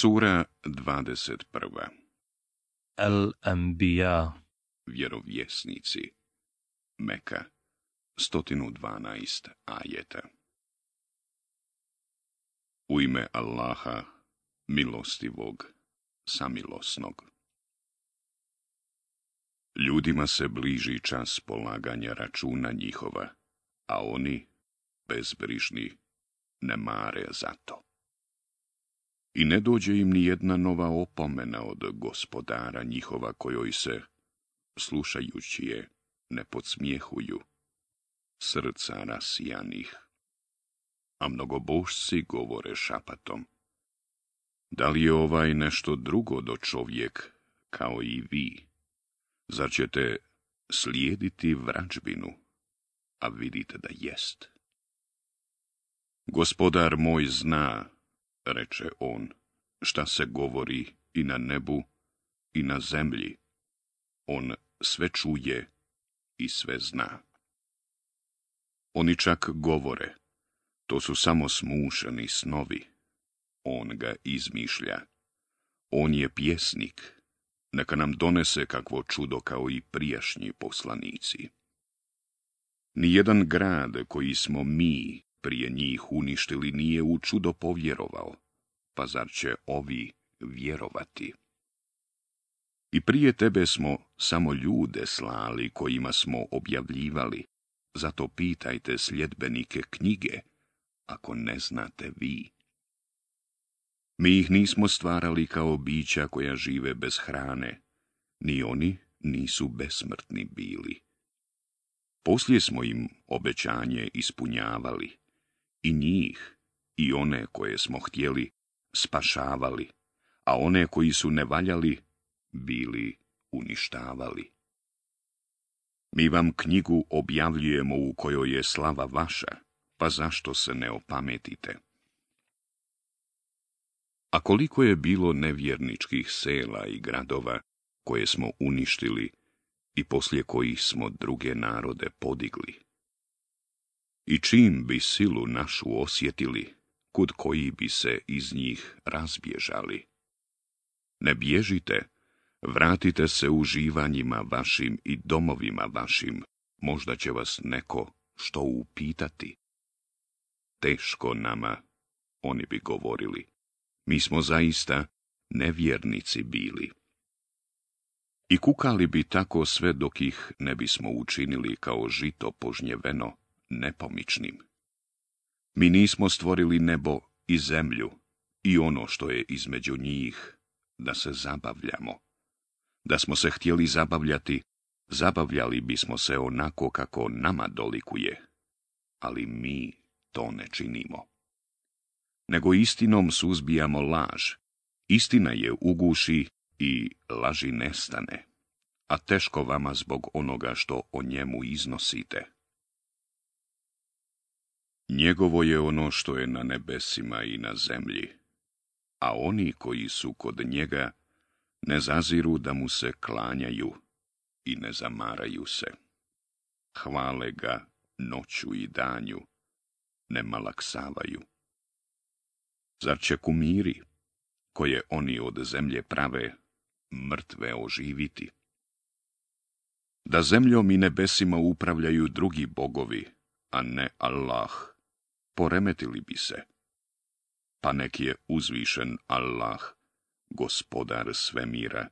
Sura 21. Al-Anbiya Vjerovjesnici Meka 112 ajeta U ime Allaha, milostivog, samilosnog. Ljudima se bliži čas polaganja računa njihova, a oni, bezbrižni, ne mare za to i ne dođe im ni jedna nova opomena od gospodara njihova kojoj se, slušajući je, ne podsmjehuju srca rasijanih. A mnogobošci govore šapatom. Da li je ovaj nešto drugo do čovjek, kao i vi? Zar ćete slijediti vrađbinu, A vidite da jest. Gospodar moj zna reče on, šta se govori i na nebu i na zemlji. On sve čuje i sve zna. Oni čak govore, to su samo smušeni snovi. On ga izmišlja. On je pjesnik, neka nam donese kakvo čudo kao i prijašnji poslanici. Nijedan grad koji smo mi prije njih uništili nije u čudo povjerovao, pa zar će ovi vjerovati? I prije tebe smo samo ljude slali kojima smo objavljivali, zato pitajte sljedbenike knjige, ako ne znate vi. Mi ih nismo stvarali kao bića koja žive bez hrane, ni oni nisu besmrtni bili. Poslije smo im obećanje ispunjavali, i njih i one koje smo htjeli spašavali, a one koji su nevaljali bili uništavali. Mi vam knjigu objavljujemo u kojoj je slava vaša, pa zašto se ne opametite? A koliko je bilo nevjerničkih sela i gradova koje smo uništili i poslije kojih smo druge narode podigli? i čim bi silu našu osjetili, kud koji bi se iz njih razbježali. Ne bježite, vratite se uživanjima vašim i domovima vašim, možda će vas neko što upitati. Teško nama, oni bi govorili, mi smo zaista nevjernici bili. I kukali bi tako sve dok ih ne bismo učinili kao žito požnjeveno, nepomičnim. Mi nismo stvorili nebo i zemlju i ono što je između njih, da se zabavljamo. Da smo se htjeli zabavljati, zabavljali bismo se onako kako nama dolikuje, ali mi to ne činimo. Nego istinom suzbijamo laž, istina je uguši i laži nestane, a teško vama zbog onoga što o njemu iznosite. Njegovo je ono što je na nebesima i na zemlji, a oni koji su kod njega ne zaziru da mu se klanjaju i ne zamaraju se. Hvale ga noću i danju, ne malaksavaju. Zar će kumiri, koje oni od zemlje prave, mrtve oživiti? Da zemljom i nebesima upravljaju drugi bogovi, a ne Allah, poremetili bi se. Pa nek je uzvišen Allah, gospodar svemira,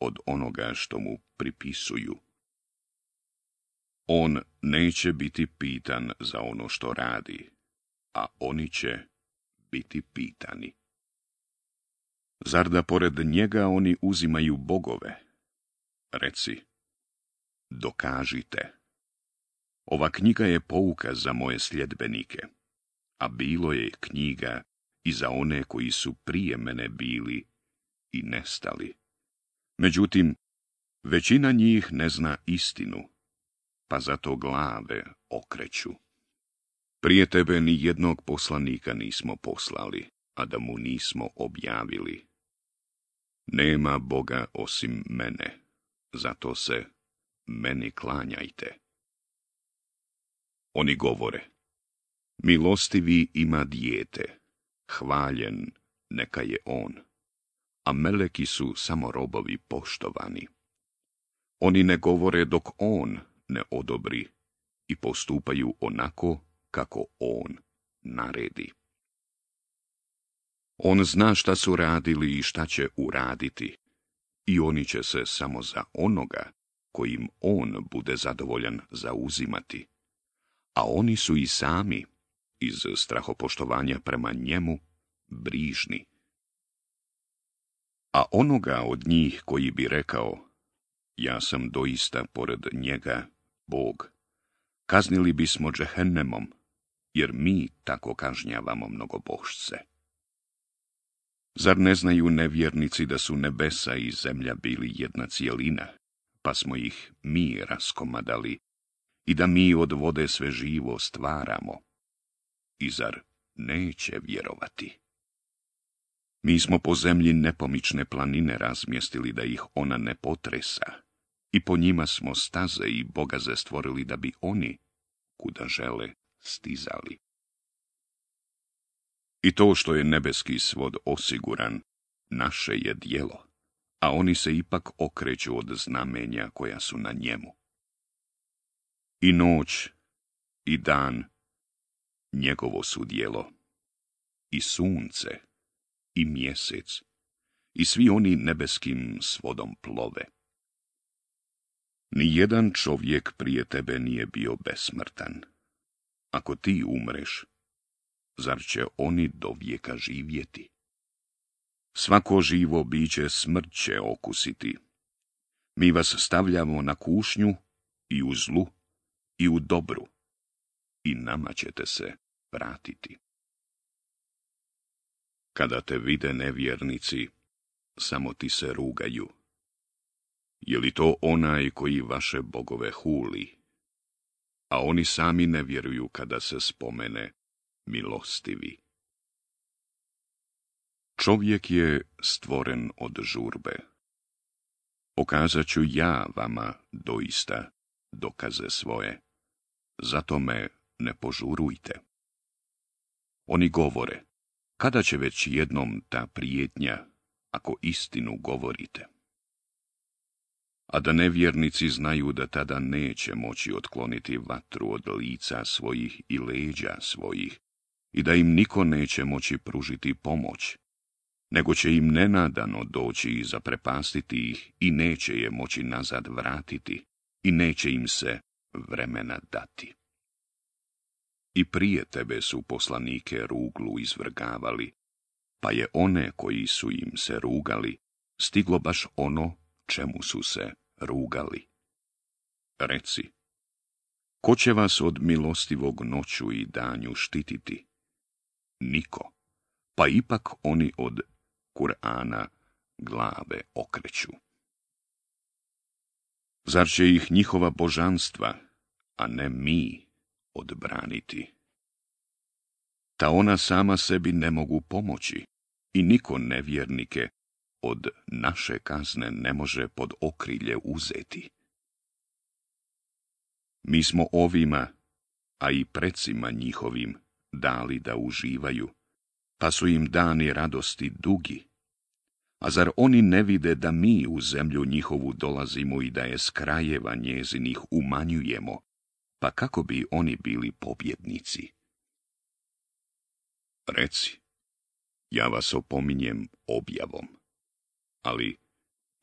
od onoga što mu pripisuju. On neće biti pitan za ono što radi, a oni će biti pitani. Zar da pored njega oni uzimaju bogove? Reci, dokažite. Ova knjiga je pouka za moje sljedbenike a bilo je knjiga i za one koji su prije mene bili i nestali. Međutim, većina njih ne zna istinu, pa zato glave okreću. Prije tebe ni jednog poslanika nismo poslali, a da mu nismo objavili. Nema Boga osim mene, zato se meni klanjajte. Oni govore. Milostivi ima dijete, hvaljen neka je on, a meleki su samo robovi poštovani. Oni ne govore dok on ne odobri i postupaju onako kako on naredi. On zna šta su radili i šta će uraditi i oni će se samo za onoga kojim on bude zadovoljan zauzimati, a oni su i sami iz strahopoštovanja prema njemu brižni. A onoga od njih koji bi rekao, ja sam doista pored njega Bog, kaznili bismo džehennemom, jer mi tako kažnjavamo mnogobošce. Zar ne znaju nevjernici da su nebesa i zemlja bili jedna cijelina, pa smo ih mi raskomadali i da mi od vode sve živo stvaramo? i zar neće vjerovati? Mi smo po zemlji nepomične planine razmjestili da ih ona ne potresa i po njima smo staze i bogaze stvorili da bi oni, kuda žele, stizali. I to što je nebeski svod osiguran, naše je dijelo, a oni se ipak okreću od znamenja koja su na njemu. I noć, i dan, njegovo su I sunce, i mjesec, i svi oni nebeskim svodom plove. Nijedan čovjek prije tebe nije bio besmrtan. Ako ti umreš, zar će oni do vijeka živjeti? Svako živo biće smrt će okusiti. Mi vas stavljamo na kušnju i u zlu i u dobru i nama ćete se vratiti. Kada te vide nevjernici, samo ti se rugaju. Je li to onaj koji vaše bogove huli? A oni sami ne vjeruju kada se spomene milostivi. Čovjek je stvoren od žurbe. Pokazat ću ja vama doista dokaze svoje. Zato me ne požurujte. Oni govore, kada će već jednom ta prijetnja, ako istinu govorite? A da nevjernici znaju da tada neće moći otkloniti vatru od lica svojih i leđa svojih, i da im niko neće moći pružiti pomoć, nego će im nenadano doći i zaprepastiti ih i neće je moći nazad vratiti i neće im se vremena dati. I prije tebe su poslanike ruglu izvrgavali, pa je one koji su im se rugali, stiglo baš ono čemu su se rugali. Reci, ko će vas od milostivog noću i danju štititi? Niko, pa ipak oni od Kur'ana glave okreću. Zar će ih njihova božanstva, a ne mi, odbraniti. Ta ona sama sebi ne mogu pomoći i niko nevjernike od naše kazne ne može pod okrilje uzeti. Mi smo ovima, a i precima njihovim, dali da uživaju, pa su im dani radosti dugi. A zar oni ne vide da mi u zemlju njihovu dolazimo i da je skrajeva krajeva njezinih umanjujemo, pa kako bi oni bili pobjednici? Reci, ja vas opominjem objavom, ali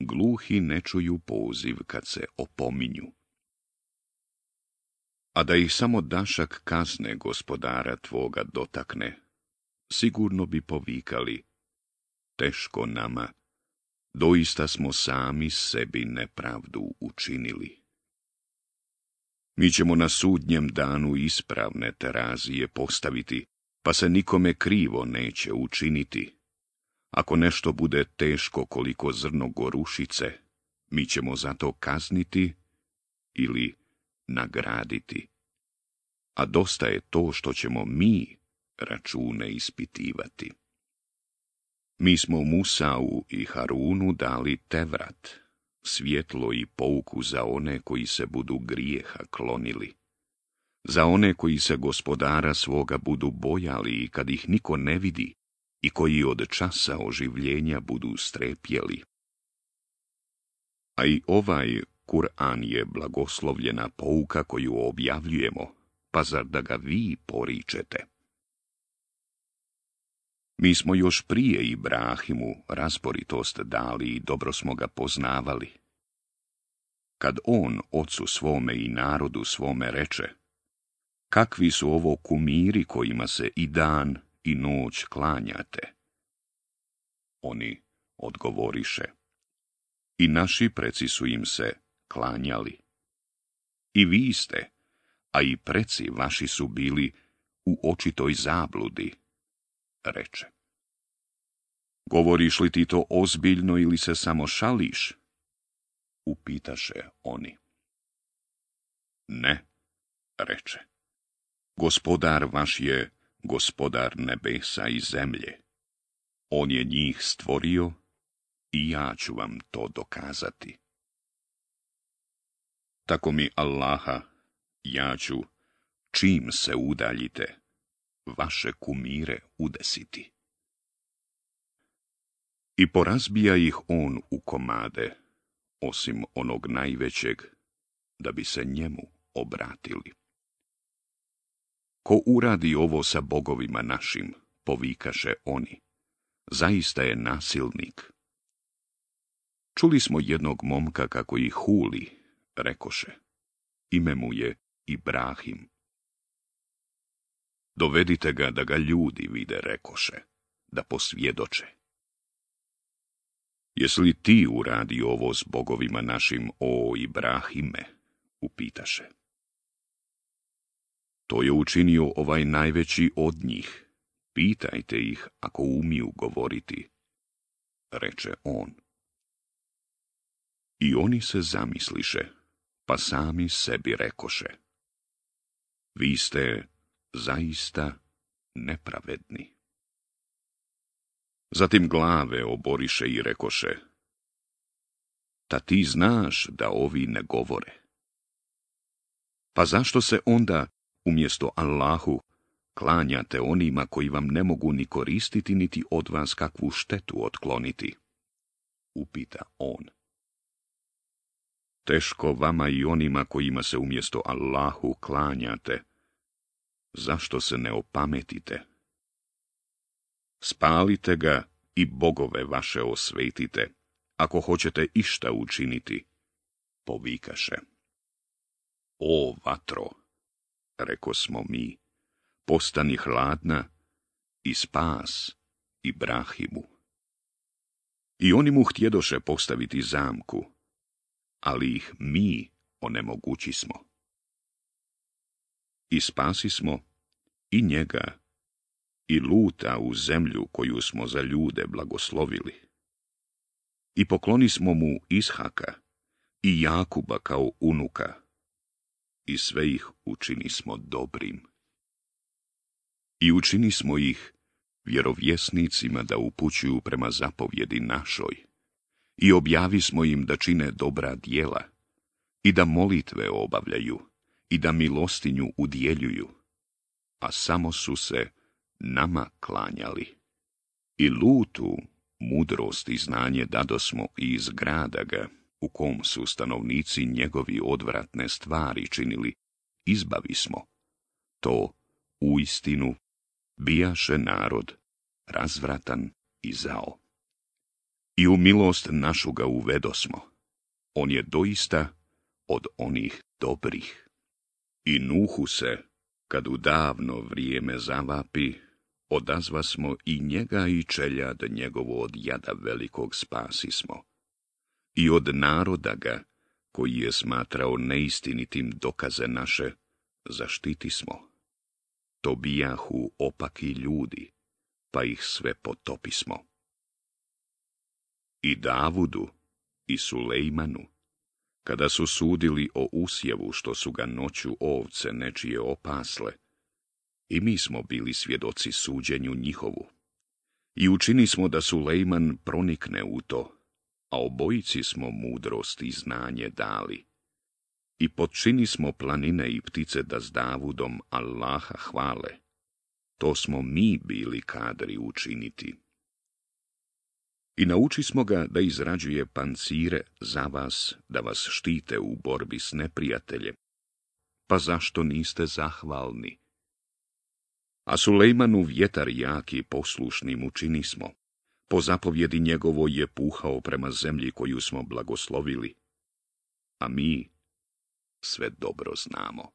gluhi ne čuju poziv kad se opominju. A da ih samo dašak kazne gospodara tvoga dotakne, sigurno bi povikali, teško nama, doista smo sami sebi nepravdu učinili. Mi ćemo na sudnjem danu ispravne terazije postaviti, pa se nikome krivo neće učiniti. Ako nešto bude teško koliko zrno gorušice, mi ćemo za to kazniti ili nagraditi. A dosta je to što ćemo mi račune ispitivati. Mi smo Musau i Harunu dali Tevrat, svjetlo i pouku za one koji se budu grijeha klonili. Za one koji se gospodara svoga budu bojali i kad ih niko ne vidi i koji od časa oživljenja budu strepjeli. A i ovaj Kur'an je blagoslovljena pouka koju objavljujemo, pa zar da ga vi poričete? Mi smo još prije Ibrahimu razboritost dali i dobro smo ga poznavali. Kad on ocu svome i narodu svome reče, kakvi su ovo kumiri kojima se i dan i noć klanjate? Oni odgovoriše, i naši preci su im se klanjali. I vi ste, a i preci vaši su bili u očitoj zabludi reče. Govoriš li ti to ozbiljno ili se samo šališ? Upitaše oni. Ne, reče. Gospodar vaš je gospodar nebesa i zemlje. On je njih stvorio i ja ću vam to dokazati. Tako mi Allaha, ja ću, čim se udaljite, vaše kumire udesiti. I porazbija ih on u komade, osim onog najvećeg, da bi se njemu obratili. Ko uradi ovo sa bogovima našim, povikaše oni. Zaista je nasilnik. Čuli smo jednog momka kako ih huli, rekoše. Ime mu je Ibrahim. Dovedite ga da ga ljudi vide, rekoše, da posvjedoče. Jesi li ti uradi ovo s bogovima našim, o Ibrahime? upitaše. To je učinio ovaj najveći od njih. Pitajte ih ako umiju govoriti, reče on. I oni se zamisliše, pa sami sebi rekoše. Vi ste zaista nepravedni. Zatim glave oboriše i rekoše, ta ti znaš da ovi ne govore. Pa zašto se onda, umjesto Allahu, klanjate onima koji vam ne mogu ni koristiti, niti od vas kakvu štetu otkloniti? Upita on. Teško vama i onima kojima se umjesto Allahu klanjate, zašto se ne opametite? Spalite ga i bogove vaše osvetite, ako hoćete išta učiniti, povikaše. O vatro, reko smo mi, postani hladna i spas i I oni mu htjedoše postaviti zamku, ali ih mi onemogući smo i spasi smo i njega i luta u zemlju koju smo za ljude blagoslovili. I pokloni smo mu Ishaka i Jakuba kao unuka i sve ih učini smo dobrim. I učini smo ih vjerovjesnicima da upućuju prema zapovjedi našoj i objavi smo im da čine dobra dijela i da molitve obavljaju i da milostinju udjeljuju, a samo su se nama klanjali. I lutu mudrost i znanje dadosmo i iz grada ga, u kom su stanovnici njegovi odvratne stvari činili, izbavi smo. To, u istinu, bijaše narod razvratan i zao. I u milost našu ga uvedosmo. On je doista od onih dobrih. I Nuhu se, kad u davno vrijeme zavapi, smo i njega i čeljad njegovo od jada velikog spasismo. I od naroda ga, koji je smatrao neistinitim dokaze naše, zaštiti smo. To bijahu opaki ljudi, pa ih sve potopismo. I Davudu, i Sulejmanu, kada su sudili o usjevu što su ga noću ovce nečije opasle, i mi smo bili svjedoci suđenju njihovu. I učini smo da Sulejman pronikne u to, a obojici smo mudrost i znanje dali. I podčini smo planine i ptice da s Davudom Allaha hvale. To smo mi bili kadri učiniti. I nauči smo ga da izrađuje pancire za vas, da vas štite u borbi s neprijateljem. Pa zašto niste zahvalni? A Sulejmanu vjetar jaki poslušnim smo. Po zapovjedi njegovo je puhao prema zemlji koju smo blagoslovili. A mi sve dobro znamo.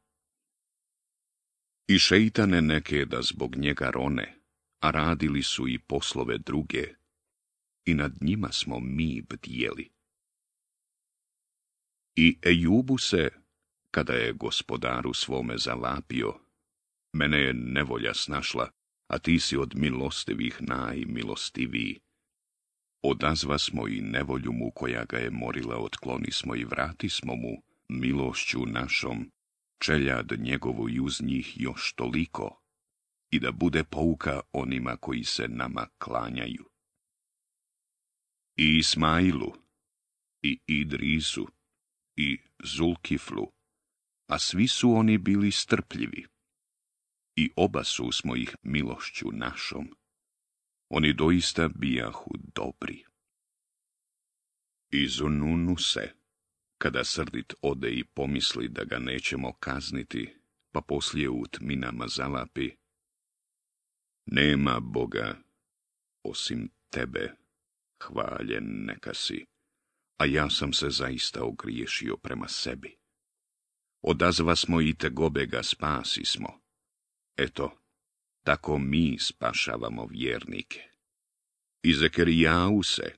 I šeitane neke da zbog njega rone, a radili su i poslove druge, i nad njima smo mi bdjeli. I Ejubu se, kada je gospodaru svome zalapio, mene je nevolja snašla, a ti si od milostivih najmilostiviji. Odazva smo i nevolju mu koja ga je morila, otkloni smo i vrati smo mu, milošću našom, čeljad njegovu i uz njih još toliko, i da bude pouka onima koji se nama klanjaju i Ismailu, i Idrisu, i Zulkiflu, a svi su oni bili strpljivi. I oba su smo ih milošću našom. Oni doista bijahu dobri. Izununu se, kada srdit ode i pomisli da ga nećemo kazniti, pa poslije u tminama zalapi. Nema Boga osim tebe, Hvaljen neka si, a ja sam se zaista ogriješio prema sebi. Odazva smo i te ga spasi smo. Eto, tako mi spašavamo vjernike. I Zekerijau se,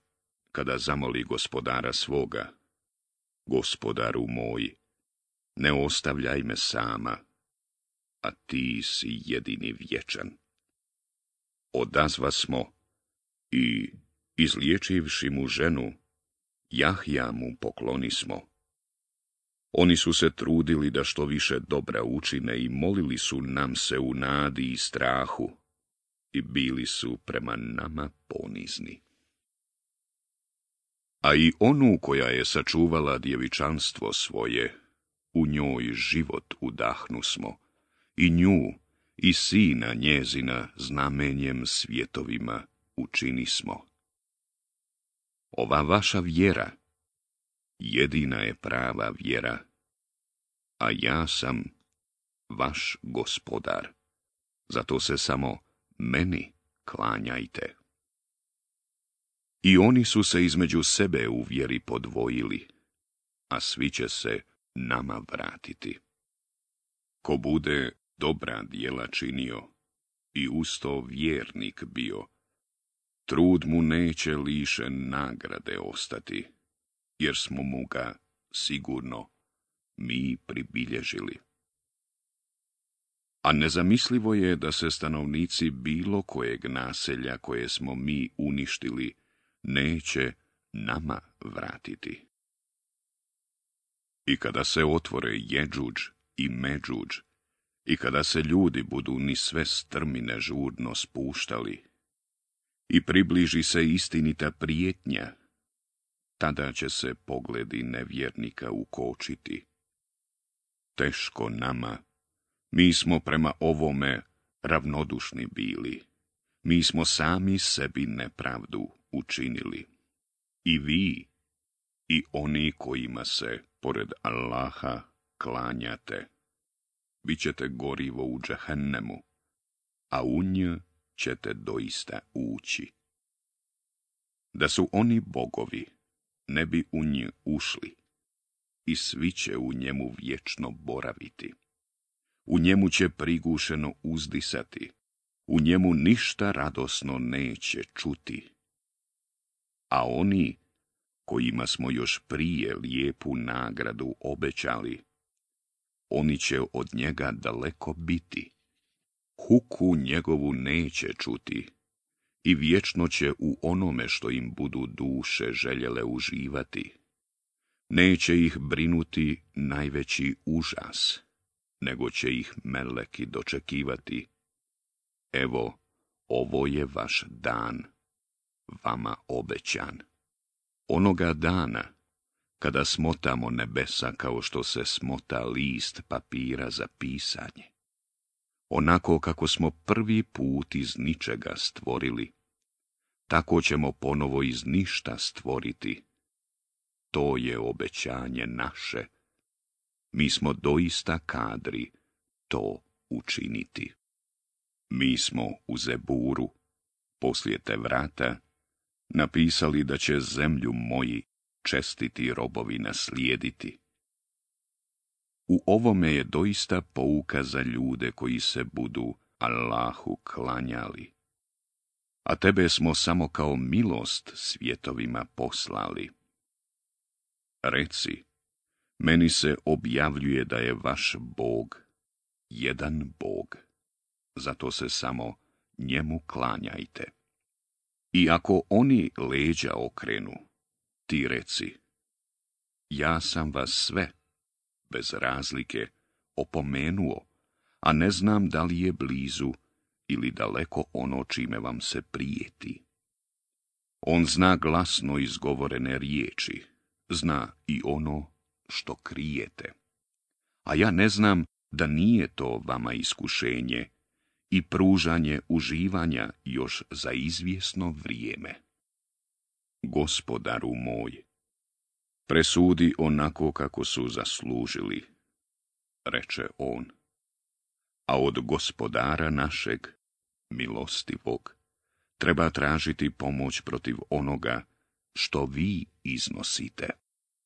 kada zamoli gospodara svoga, gospodaru moj, ne ostavljaj me sama, a ti si jedini vječan. Odazva smo i izliječivši mu ženu, Jahja mu poklonismo. Oni su se trudili da što više dobra učine i molili su nam se u nadi i strahu i bili su prema nama ponizni. A i onu koja je sačuvala djevičanstvo svoje, u njoj život udahnu smo, i nju, i sina njezina znamenjem svjetovima učini smo. Ova vaša vjera jedina je prava vjera, a ja sam vaš gospodar, zato se samo meni klanjajte. I oni su se između sebe u vjeri podvojili, a svi će se nama vratiti. Ko bude dobra djela činio i usto vjernik bio, Trud mu neće liše nagrade ostati, jer smo mu ga sigurno mi pribilježili. A nezamislivo je da se stanovnici bilo kojeg naselja koje smo mi uništili neće nama vratiti. I kada se otvore jeđuđ i međuđ, i kada se ljudi budu ni sve strmine žurno spuštali, i približi se istinita prijetnja, tada će se pogledi nevjernika ukočiti. Teško nama, mi smo prema ovome ravnodušni bili, mi smo sami sebi nepravdu učinili. I vi, i oni kojima se, pored Allaha, klanjate, bit ćete gorivo u džahennemu, a u njoj, ćete doista ući. Da su oni bogovi, ne bi u nj ušli i svi će u njemu vječno boraviti. U njemu će prigušeno uzdisati, u njemu ništa radosno neće čuti. A oni, kojima smo još prije lijepu nagradu obećali, oni će od njega daleko biti. Huku njegovu neće čuti i vječno će u onome što im budu duše željele uživati. Neće ih brinuti najveći užas, nego će ih meleki dočekivati. Evo, ovo je vaš dan, vama obećan. Onoga dana, kada smotamo nebesa kao što se smota list papira za pisanje onako kako smo prvi put iz ničega stvorili. Tako ćemo ponovo iz ništa stvoriti. To je obećanje naše. Mi smo doista kadri to učiniti. Mi smo u Zeburu, poslije te vrata, napisali da će zemlju moji čestiti robovi naslijediti. U ovome je doista pouka za ljude koji se budu Allahu klanjali. A tebe smo samo kao milost svjetovima poslali. Reci, meni se objavljuje da je vaš Bog jedan Bog, zato se samo njemu klanjajte. I ako oni leđa okrenu, ti reci, ja sam vas sve bez razlike opomenuo, a ne znam da li je blizu ili daleko ono čime vam se prijeti. On zna glasno izgovorene riječi, zna i ono što krijete. A ja ne znam da nije to vama iskušenje i pružanje uživanja još za izvjesno vrijeme. Gospodaru moj, presudi onako kako su zaslužili, reče on, a od gospodara našeg, milostivog, treba tražiti pomoć protiv onoga što vi iznosite.